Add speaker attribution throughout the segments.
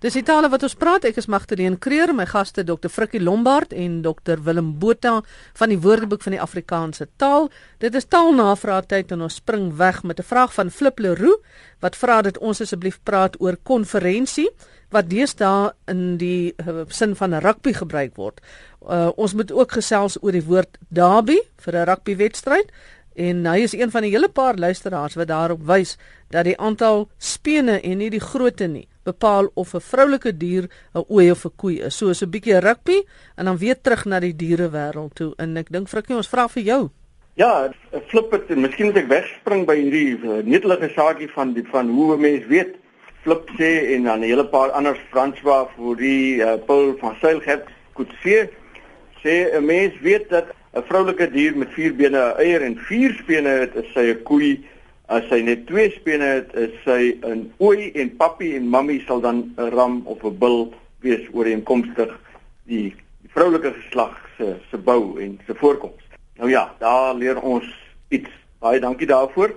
Speaker 1: Dis die tale wat ons praat. Ek is Magdalene Creer, my gaste Dr. Frikkie Lombard en Dr. Willem Botha van die Woordeboek van die Afrikaanse Taal. Dit is taalnavraag tyd en ons spring weg met 'n vraag van Flip Leroux wat vra dat ons asseblief praat oor konferensie wat deesdae in die uh, sin van rugby gebruik word. Uh, ons moet ook gesels oor die woord derby vir 'n rugbywedstryd. En hy is een van die hele paar luisteraars wat daarop wys dat die aantal spene en nie die grootte nie bepaal of 'n vroulike dier 'n ooi of 'n koei is. So is 'n bietjie rugby en dan weer terug na die dierewêreld toe. En ek dink Frikkie, ons vra vir jou.
Speaker 2: Ja, flip dit en miskien moet ek wegspring by hierdie uh, netelige saakie van die van hoe 'n mens weet flip sê en dan 'n hele paar ander Franswa vir die uh, Paul van Seilgert goed sê sê 'n mens weet dat 'n vroulike dier met vier bene, 'n eier en vier spene het, is sy 'n koei. As sy net twee spene het, is sy 'n ooi en papi en mammy sal dan 'n ram of 'n bul wees ooreenkomstig die, die vroulike geslag se se bou en se voorkoms. Nou ja, daar leer ons iets. Baie dankie daarvoor.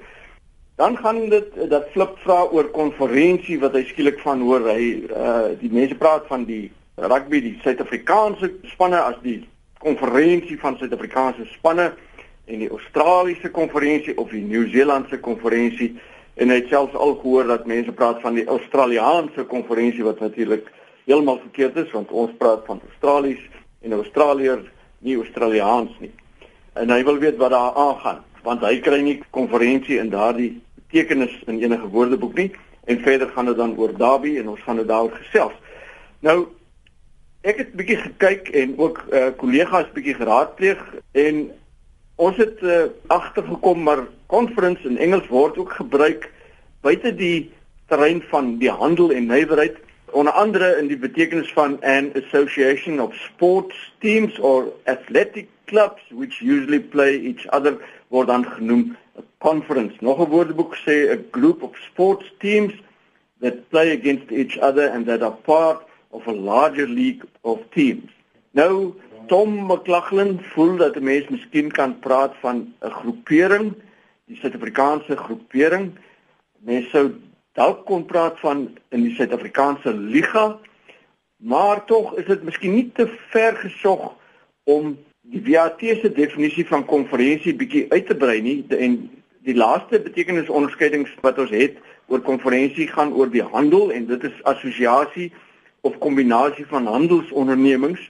Speaker 2: Dan gaan dit dat flip vra oor konferensie wat hy skielik van hoor. Hy uh die mense praat van die rugby, die Suid-Afrikaanse spanne as die konferensie van Suid-Afrikaanse spanne en die Australiese konferensie of die Nieu-Seelandse konferensie en hy het selfs al gehoor dat mense praat van die Australiese konferensie wat natuurlik heeltemal verkeerd is want ons praat van Australies en Australiërs nie Australiaans nie. En hy wil weet wat daar aangaan want hy kry nie konferensie in daardie betekenis in enige woordeboek nie en verder gaan dit dan oor Derby en ons gaan dit daaroor gesels. Nou Ek het bietjie gekyk en ook uh kollegas bietjie geraadpleeg en ons het uh, agtergekom maar conference in Engels word ook gebruik buite die terrein van die handel en nywerheid onder andere in die betekenis van an association of sports teams or athletic clubs which usually play each other word dan genoem 'n conference. Nog 'n woordeboek sê a group of sports teams that play against each other and that are part of a larger league of teams. Nou Tom McLaughlin voel dat 'n mens miskien kan praat van 'n groepering, die Suid-Afrikaanse groepering. Mens sou dalk kon praat van in die Suid-Afrikaanse liga, maar tog is dit miskien nie te ver gesog om die WAT se definisie van konferensie bietjie uit te brei nie en die laaste betekenisonderskeidings wat ons het oor konferensie gaan oor die handel en dit is assosiasie of kombinasie van handelsondernemings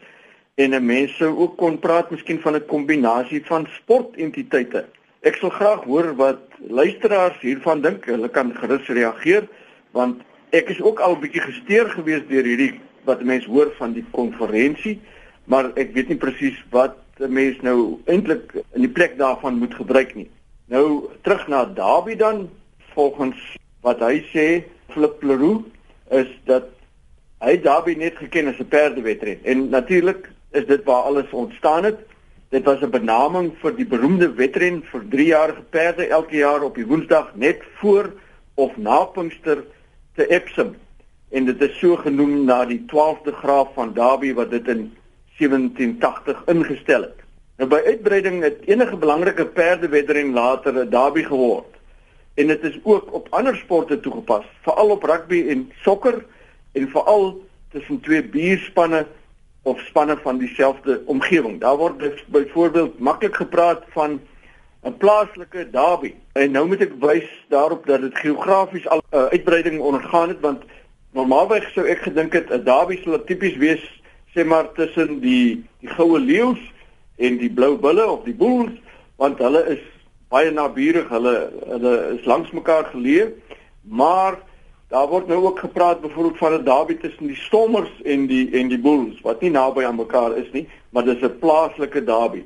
Speaker 2: en 'n mens sou ook kon praat miskien van 'n kombinasie van sportentiteite. Ek sal graag hoor wat luisteraars hiervan dink. Hulle kan gerus reageer want ek is ook al 'n bietjie gesteer gewees deur hierdie wat mense hoor van die konferensie, maar ek weet nie presies wat 'n mens nou eintlik in die plek daarvan moet gebruik nie. Nou terug na Dawie dan volgens wat hy sê Flip Leroux is dat Hy het daarby net geken as 'n perdewedren en natuurlik is dit waar alles ontstaan het. Dit was 'n benaming vir die beroemde wedren vir 3-jarige perde elke jaar op die Woensdag net voor of na Pinkster te Epsom. En dit is so genoem na die 12de graaf van Derby wat dit in 1780 ingestel het. Nou by uitbreiding het enige belangrike perdewedren later 'n Derby geword. En dit is ook op ander sporte toegepas, veral op rugby en sokker en veral tussen twee buurspanne of spanne van dieselfde omgewing. Daar word byvoorbeeld maklik gepraat van 'n plaaslike derby. En nou moet ek wys daarop dat dit geografies al 'n uh, uitbreiding ondergaan het want normaalweg sou ek gedink het 'n derby sou tipies wees sê maar tussen die die goue leeu's en die blou bulle of die bulls want hulle is baie naburig, hulle hulle is langs mekaar geleë. Maar Daar word nou ook gepraat byvoorbeeld van 'n derby tussen die Stormers en die en die Bulls wat nie naby aan mekaar is nie, maar dis 'n plaaslike derby.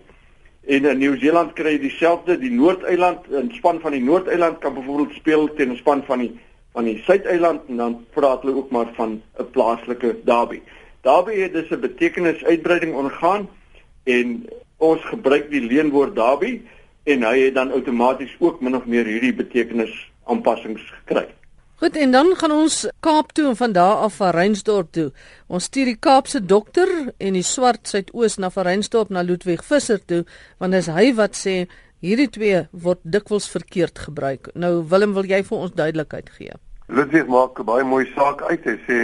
Speaker 2: En in Nieu-Seeland kry jy dieselfde, die Noord-eiland, 'n span van die Noord-eiland kan byvoorbeeld speel teen 'n span van die van die Suid-eiland en dan praat hulle ook maar van 'n plaaslike derby. Derby het dus 'n betekenis uitbreiding ondergaan en ons gebruik die leenwoord derby en hy het dan outomaties ook min of meer hierdie betekenis aanpassings gekry.
Speaker 1: Goed en dan gaan ons Kaap toe en van daar af na Reinsdorp toe. Ons stuur die Kaapse dokter en die swart suidoos na Reinsdorp na Ludwig Visser toe want dis hy wat sê hierdie twee word dikwels verkeerd gebruik. Nou Willem, wil jy vir ons duidelikheid gee?
Speaker 3: Ludwig maak 'n baie mooi saak uit. Hy sê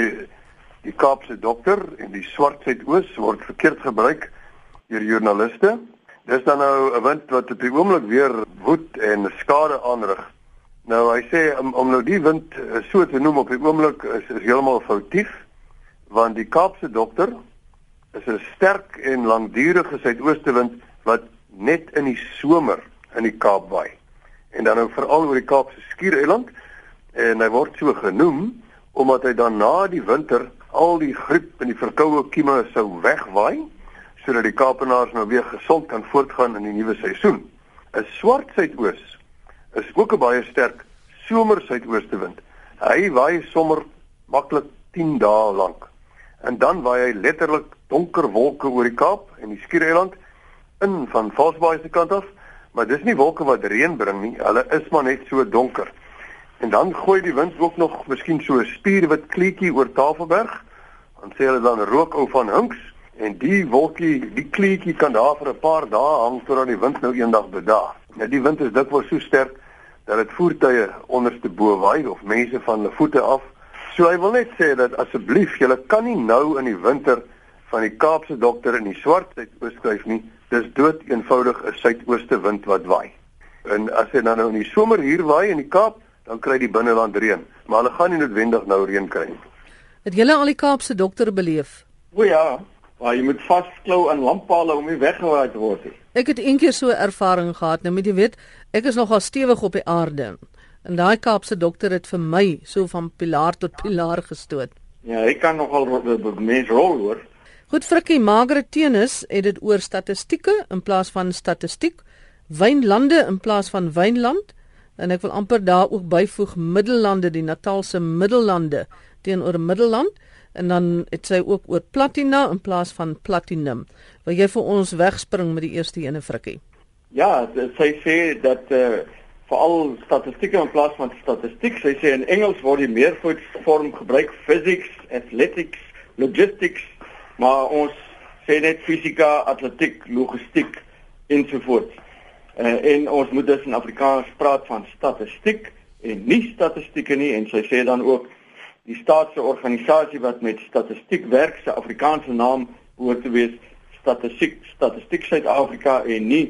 Speaker 3: Die Kaapse dokter en die swart suidoos word verkeerd gebruik deur joernaliste. Dis dan nou 'n wind wat op die oomblik weer woed en skade aanrig. Nou hy sê om, om nou die wind eh, so te noem op die oomblik is is heeltemal foutief want die Kaapse dokter is 'n sterk en langdurige suidoostewind wat net in die somer in die Kaap waai. En dan nou veral oor die Kaapse Skiereiland en hy word so genoem omdat hy dan na die winter al die griep en die verkoue kieme sou wegwaai sodat die Kaapenaars nou weer gesond kan voortgaan in die nuwe seisoen. 'n Swart suidoos is ook 'n baie sterk somer suidoostewind. Hy waai sommer maklik 10 dae lank. En dan waai hy letterlik donker wolke oor die Kaap en die Skiereiland in van Vosbaai se kant af, maar dis nie wolke wat reën bring nie. Hulle is maar net so donker. En dan gooi die wind ook nog miskien so 'n spierwit kleetjie oor Tafelberg. Dan sê hulle dan rook ou van Hinks en die wolkie, die kleetjie kan daar vir 'n paar dae hang totdat die wind nou eendag bedaar. Nou die wind is dikwels so sterk dat dit voertuie onderste bo waai of mense van hulle voete af. So hy wil net sê dat asseblief, julle kan nie nou in die winter van die Kaapse dokter in die swart suidoos skryf nie. Dis dood eenvoudig 'n suidooste wind wat waai. En as jy dan nou in die somer hier waai in die Kaap, dan kry die binneland reën, maar hulle gaan nie noodwendig nou reën kry nie.
Speaker 1: Het julle al die Kaapse dokter beleef?
Speaker 2: O ja, maar jy moet vasklou aan lamppale om nie weggewaai te word nie.
Speaker 1: Ek het eendag so 'n ervaring gehad, nou moet jy weet, ek is nogal stewig op die aarde. En daai Kaapse dokter het vir my so van pilaar tot pilaar gestoot.
Speaker 2: Ja, hy kan nogal mens rol hoor.
Speaker 1: Goed Frikkie, Margaret Tenus het dit oor statistieke in plaas van statistiek, wynlande in plaas van wynland en ek wil amper daar ook byvoeg middellande die Natalse middellande teenoor Middelland en dan het sy ook oor platina in plaas van platinum. Wil jy vir ons wegspring met die eerste ene frikkie?
Speaker 2: Ja, sy sê dat eh uh, veral statistieke in plaas van statistiek, sy sê in Engels word die meervoudsvorm gebruik physics, athletics, logistics, maar ons sê net fisika, atletiek, logistiek ensovoorts. Eh uh, en ons moet dus in Afrikaans praat van statistiek en nie statistieke nie en sy sê dan ook die staatse organisasie wat met statistiek werk se Afrikaanse naam behoort te wees Statistiek Statistiek Suid-Afrika en nie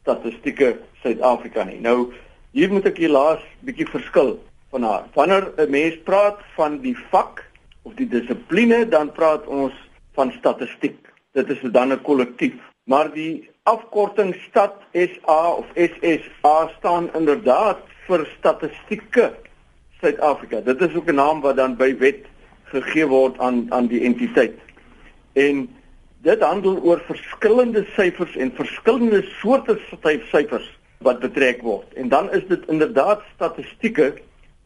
Speaker 2: Statistieke Suid-Afrika nie. Nou hier moet ek helaas bietjie verskil van haar. Wanneer 'n mens praat van die vak of die dissipline, dan praat ons van statistiek. Dit is dan 'n kollektief. Maar die afkorting Stat SA of SSA staan inderdaad vir statistieke Suid-Afrika. Dit is ook 'n naam wat dan by wet gegee word aan aan die entiteit. En dit handel oor verskillende syfers en verskillende soorte syfers wat betrek word. En dan is dit inderdaad statistieke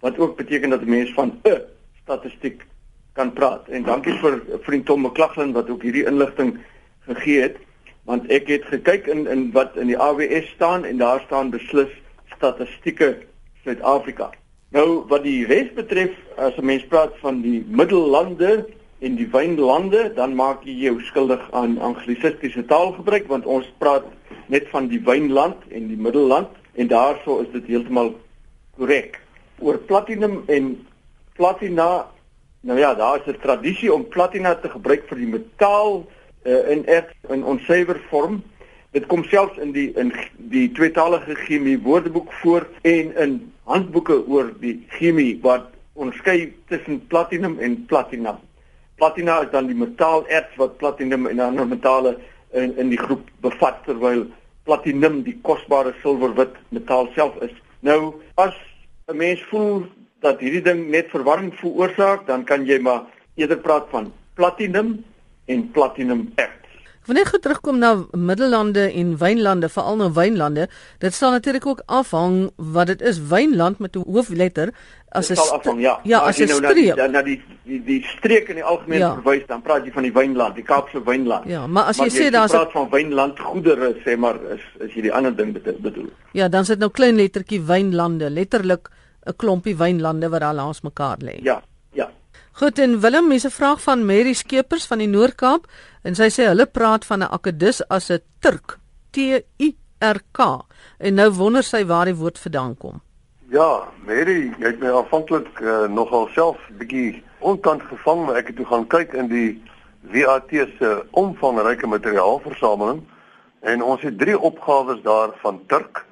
Speaker 2: wat ook beteken dat 'n mens van 'n statistiek kan praat. En dankie vir vriend Tom McLaughlin wat ook hierdie inligting gegee het want ek het gekyk in in wat in die AWS staan en daar staan beslis statistieke Suid-Afrika. Nou wat die res betref, as 'n mens praat van die middellande en die wynlande, dan maak jy jou skuldig aan anglisistiese taalgebruik want ons praat net van die wynland en die middelland en daarso is dit heeltemal korrek. Oor platinum en platina, nou ja, daar is 'n tradisie om platina te gebruik vir die metaal uh, in erts in onsuiwer vorm. Dit kom selfs in die in die tweetalige chemie woordeboek voor en in handboeke oor die chemie wat onderskei tussen platinum en platina. Platina is dan die metaalerts wat platinum en ander metale in in die groep bevat terwyl platinum die kosbare silwerwit metaal self is. Nou as 'n mens voel dat hierdie ding net verwarring veroorsaak, dan kan jy maar eerder praat van platinum en platinum erts.
Speaker 1: Wanneer jy terugkom na middellande en wynlande, veral nou wynlande, dit sal natuurlik ook afhang wat dit is. Wynland met 'n hoofletter
Speaker 2: as 'n afhang, ja.
Speaker 1: Ja, as 'n nou streek.
Speaker 2: Na die die die streek in die algemeen ja. verwys, dan praat jy van die wynland, die Kaapse wynland.
Speaker 1: Ja, maar as jy maar sê daar's 'n
Speaker 2: praat van wynland goedere, sê maar is is jy die ander ding bedoel.
Speaker 1: Ja, dan sit nou klein lettertjie wynlande, letterlik 'n klompie wynlande wat daar langs mekaar lê.
Speaker 2: Ja.
Speaker 1: Goed en Willem, mense vraag van Mary Skeepers van die Noord-Kaap en sy sê hulle praat van 'n akedus as 'n Turk, T U R K. En nou wonder sy waar die woord vandaan kom.
Speaker 3: Ja, Mary, jy het my aanvanklik uh, nogal self bietjie onkant gevang, maar ek het toe gaan kyk in die WAT se omvangryke materiaalversameling en ons het drie opgawes daar van Turk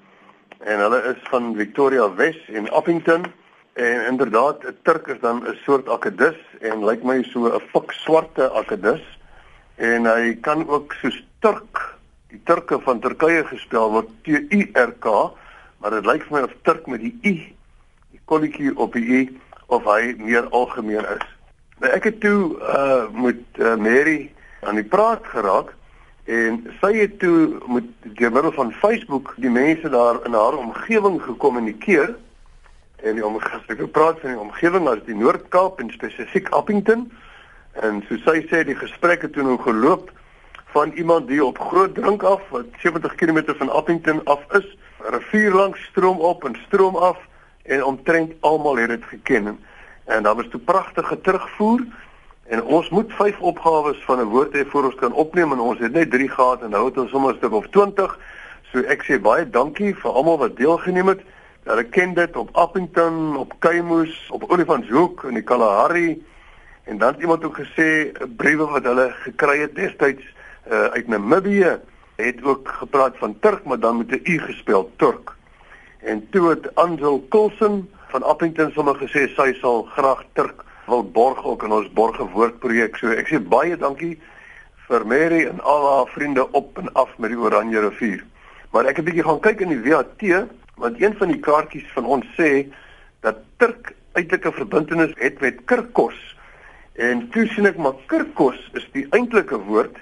Speaker 3: en hulle is van Victoria Wes en Appington en inderdaad 'n Turk is dan 'n soort akedus en lyk my so 'n fik swarte akedus en hy kan ook so Turk die Turke van Turkye gespel word T U R K maar dit lyk vir my of Turk met die u die kolletjie op die u of hy meer algemeen is. Nou ek het toe uh met uh, Mary aan die praat geraak en sy het toe met die middel van Facebook die mense daar in haar omgewing gekommunikeer en die omgewing gepraat van die omgewing as die Noord-Kaap en spesifiek Appington en so sy sê die gesprekke toe nou geloop van iemand die op groot drink af wat 70 km van Appington af is, rivier langs stroom op en stroom af en omtrent almal het dit geken. En daar was toe pragtige terugvoer en ons moet vyf opgawes van 'n woord hê voor ons kan opneem en ons het net 3 gehad en nou het ons sommer 'n stuk of 20. So ek sê baie dankie vir almal wat deelgeneem het. Hulle ken dit op Appington, op Kuimoes, op Olifantshoek en die Kalahari. En dan het iemand ook gesê briewe wat hulle gekry het destyds uh, uit Namibië het ook gepraat van Turk, maar dan met 'n u gespel Turk. En toe het Angel Coulson van Appington sommer gesê sy sal graag Turk wil borg ook in ons borge woordprojek. So ek sê baie dankie vir Mary en al haar vriende op en af met die Oranje rivier. Maar ek het 'n bietjie gaan kyk in die WAT want een van die kaartjies van ons sê dat Turk eintlik 'n verbintenis het met Kirkos. En toe sien ek maar Kirkos is die eintlike woord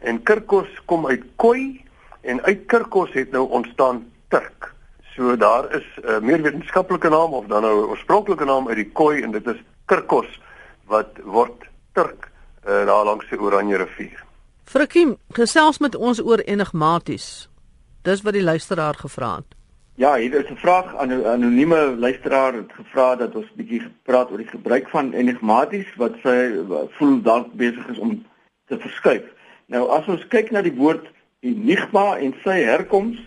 Speaker 3: en Kirkos kom uit Koi en uit Kirkos het nou ontstaan Turk. So daar is 'n uh, meer wetenskaplike naam of dan nou 'n oorspronklike naam uit die Khoi en dit is Kirkos wat word Turk uh, daar langs die Oranje rivier.
Speaker 1: Frikkie, gesels met ons oor enigmaties. Dis wat die luisteraar gevra het.
Speaker 2: Ja, hier is 'n vraag aan 'n anonieme luisteraar het gevra dat ons bietjie gepraat oor die gebruik van enigmaties wat sy voel dalk besig is om te verskuif. Nou as ons kyk na die woord enigma en sy herkoms,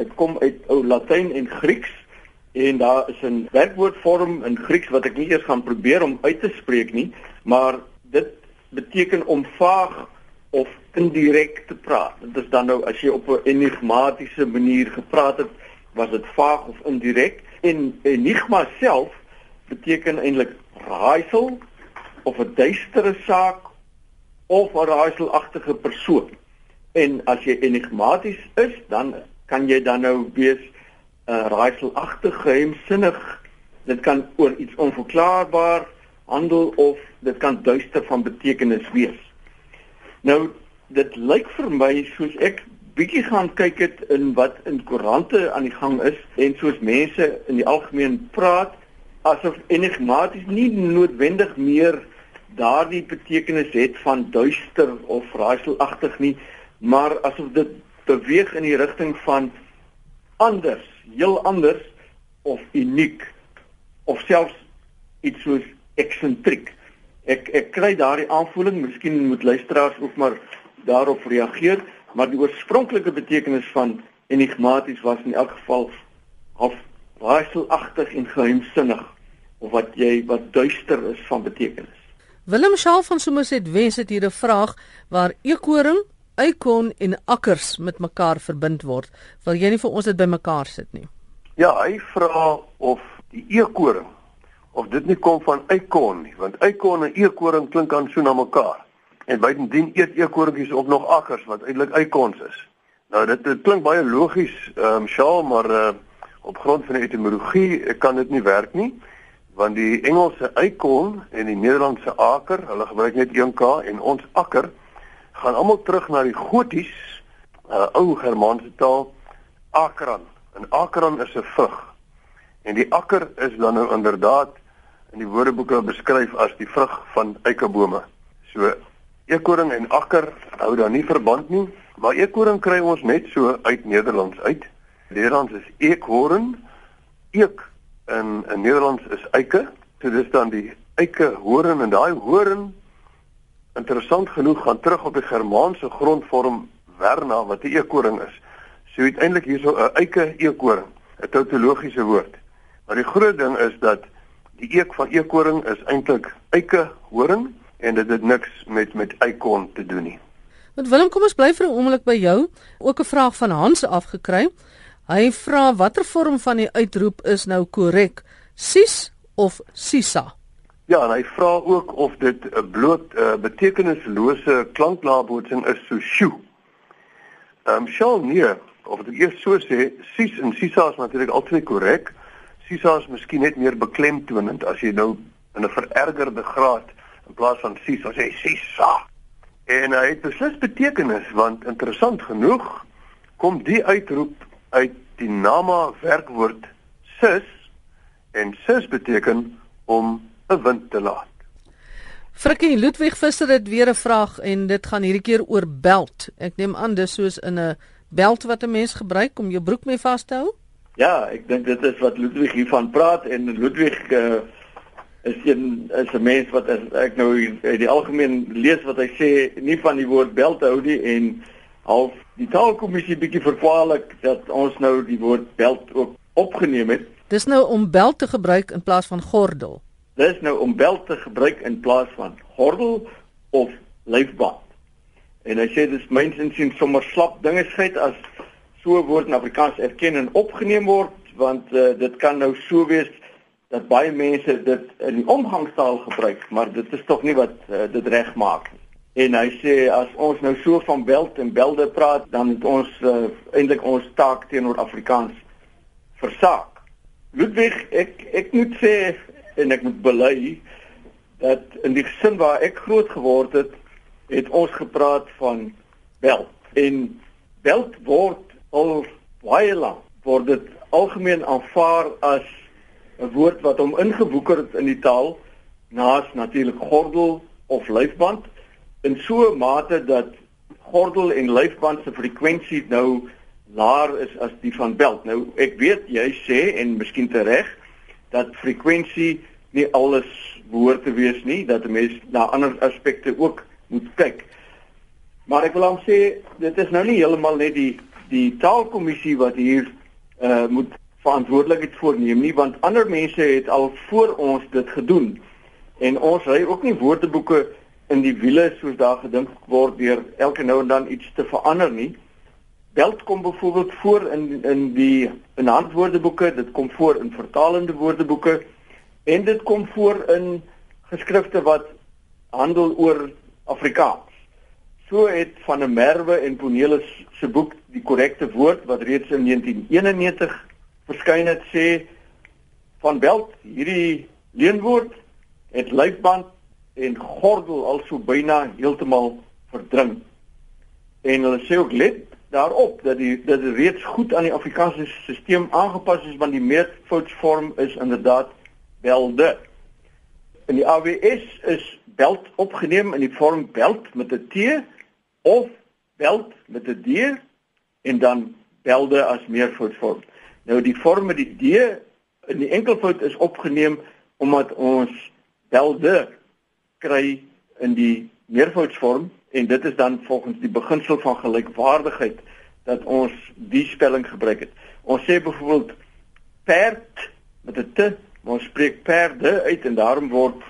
Speaker 2: Dit kom uit ou Latyn en Grieks en daar is 'n werkwoordvorm in Grieks wat ek nie eers gaan probeer om uit te spreek nie, maar dit beteken om vaag of indirek te praat. Dit is dan nou as jy op 'n enigmatiese manier gepraat het, was dit vaag of indirek. En enigma self beteken eintlik raaisel of 'n duistere saak of 'n raaiselagtige persoon. En as jy enigmaties is, dan kan jy dan nou wees uh, raaiselagtig geheimsinnig dit kan oor iets onverklaarbaar handel of dit kan duister van betekenis wees. Nou dit lyk vir my soos ek bietjie gaan kyk het in wat in koerante aan die gang is en soos mense in die algemeen praat asof enigmaties nie noodwendig meer daardie betekenis het van duister of raaiselagtig nie maar asof dit beweeg in die rigting van anders, heel anders of uniek of selfs iets soos eksentriek. Ek ek kry daardie aanvoeling, miskien moet luisteraars ook maar daarop reageer, maar die oorspronklike betekenis van enigmaties was in elk geval of raaiselagtig en geheimsinnig of wat jy wat duister is van betekenis.
Speaker 1: Willem Schaal van Somerset Wes het hier 'n vraag waar ekoring eikon en akkers met mekaar verbind word. Wil jy nie vir ons dit bymekaar sit nie?
Speaker 3: Ja, hy vra of die eekoring of dit nie kom van eikon nie, want eikon en eekoring klink aan so na mekaar. En buitendien eet eekoringies ook nog akkers wat eintlik eikons is. Nou dit, dit klink baie logies, ehm um, Shaal, maar uh, op grond van die etimologie kan dit nie werk nie want die Engelse eikon en die Nederlandse aker, hulle gebruik net een k en ons akker gaan almal terug na die goties, uh, ou Germaanse taal, akran. En akran is 'n vrug. En die akker is dan nou inderdaad in die woordeboeke beskryf as die vrug van eikebome. So eekoring en akker hou dan nie verband nie, maar eekoring kry ons net so uit Nederlands uit. Nederlands is eekhoorn, eek in in Nederlands is eike. So dis dan die eikehoorn en daai hoorn interessant genoeg gaan terug op die Germaanse grondvorm verna wat 'n eekoring is. So uiteindelik hierso 'n eike eekoring, 'n tautologiese woord. Maar die groot ding is dat die eek van eekoring is eintlik eike horing en dit het niks met met eikon te doen nie.
Speaker 1: Want Willem, kom ons bly vir 'n oomblik by jou. Ook 'n vraag van Hans afgekry. Hy vra watter vorm van die uitroep is nou korrek? Sis of Sisa?
Speaker 3: Ja, en hy vra ook of dit 'n bloot uh, betekenislose klanknabootsing is so sjoe. Ehm um, sjoe nee, of dit eers so sê, sis en sisa is natuurlik altyd korrek. Sisa is miskien net meer beklemtoonend as jy nou in 'n verergerde graad in plaas van sis, as jy sisa. En hy het beslis betekenis want interessant genoeg kom die uitroep uit die Nama werkwoord sis en sis beteken om 'n wind te laat.
Speaker 1: Frikkie Ludwig Visser het weer 'n vraag en dit gaan hierdie keer oor belt. Ek neem aan dis soos in 'n belt wat 'n mens gebruik om jou broek mee vas te hou?
Speaker 2: Ja, ek dink dit is wat Ludwig hiervan praat en Ludwig uh, is een is 'n mens wat as ek nou in die algemeen lees wat hy sê nie van die woord belt hou nie en half die taalkommissie bietjie verkwalik dat ons nou die woord belt ook opgeneem het.
Speaker 1: Dis nou om belt te gebruik in plaas van gordel.
Speaker 2: Dis nou om belt te gebruik in plaas van gordel of lyfband. En hy sê dis mense sien sommer slap dingeheid as so 'n woord in Afrikaans erken en opgeneem word want uh, dit kan nou so wees dat baie mense dit in die omgangstaal gebruik, maar dit is tog nie wat uh, dit regmaak nie. En hy sê as ons nou so van belt en belde praat, dan het ons uh, eintlik ons taak teenoor Afrikaans versaak. Ludwig, ek ek moet sê en ek moet bely dat in die gesin waar ek groot geword het, het ons gepraat van belt. En belt word al baie lank word dit algemeen aanvaar as 'n woord wat hom ingewoeker het in die taal naas natuurlik gordel of lyfband in so 'n mate dat gordel en lyfband se frekwensie nou laer is as die van belt. Nou ek weet jy sê en miskien tereg dat frekwensie nie alles behoort te wees nie, dat 'n mens na ander aspekte ook moet kyk. Maar ek wil hom sê dit is nou nie heeltemal net die die taalkommissie wat hier uh moet verantwoordelikheid voorneem nie want ander mense het al voor ons dit gedoen. En ons ry ook nie woordeboeke in die wiele soos daar gedink word deur elke nou en dan iets te verander nie. Belt kom byvoorbeeld voor in in die in handwoordeboeke dit kom voor in vertalende woordeboeke en dit kom voor in geskrifte wat handel oor Afrikaans so het van 'n Merwe en Ponelis se boek die korrekte woord wat reeds in 1991 verskyn het sê van Belt hierdie leenwoord het lyfband en gordel also byna heeltemal verdring. En hulle sê ook let daarop dat die dat dit reeds goed aan die Afrikaanse stelsel aangepas is want die meervoudsvorm is inderdaad belde. In die AWS is belt opgeneem in die vorm belt met 'n T of belt met 'n D en dan belde as meervoudsvorm. Nou die vorm met die D in die enkelvoud is opgeneem omdat ons belde kry in die meervoudsvorm en dit is dan volgens die beginsel van gelykwaardigheid dat ons die spelling gebruik het. Ons sê byvoorbeeld perd met 'n t, ons spreek perde uit en daarom word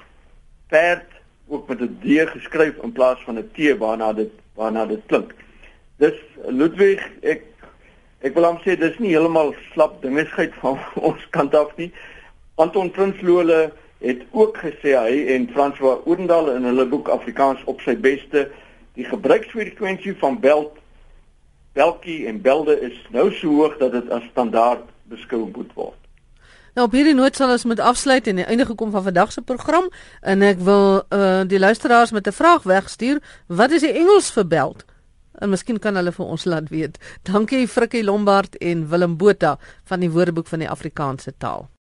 Speaker 2: perd ook met 'n d geskryf in plaas van 'n t waarna dit waarna dit klink. Dis Ludwig, ek Ek wil hom sê dis nie heeltemal slap dingesheid van ons kant af nie. Anton Prinsloo het ook gesê hy en François Oudendal in hulle boek Afrikaans op sy beste die gebruiksfrekwensie van belt beltjie en belde is nou so hoog dat dit as standaard beskou moet word.
Speaker 1: Nou hierdie noot sal ons met afsluit en die einde gekom van vandag se program en ek wil uh, die luisteraars met 'n vraag wegstuur. Wat is die Engels vir belt? En miskien kan hulle vir ons laat weet. Dankie Frikkie Lombard en Willem Botha van die Woordeboek van die Afrikaanse taal.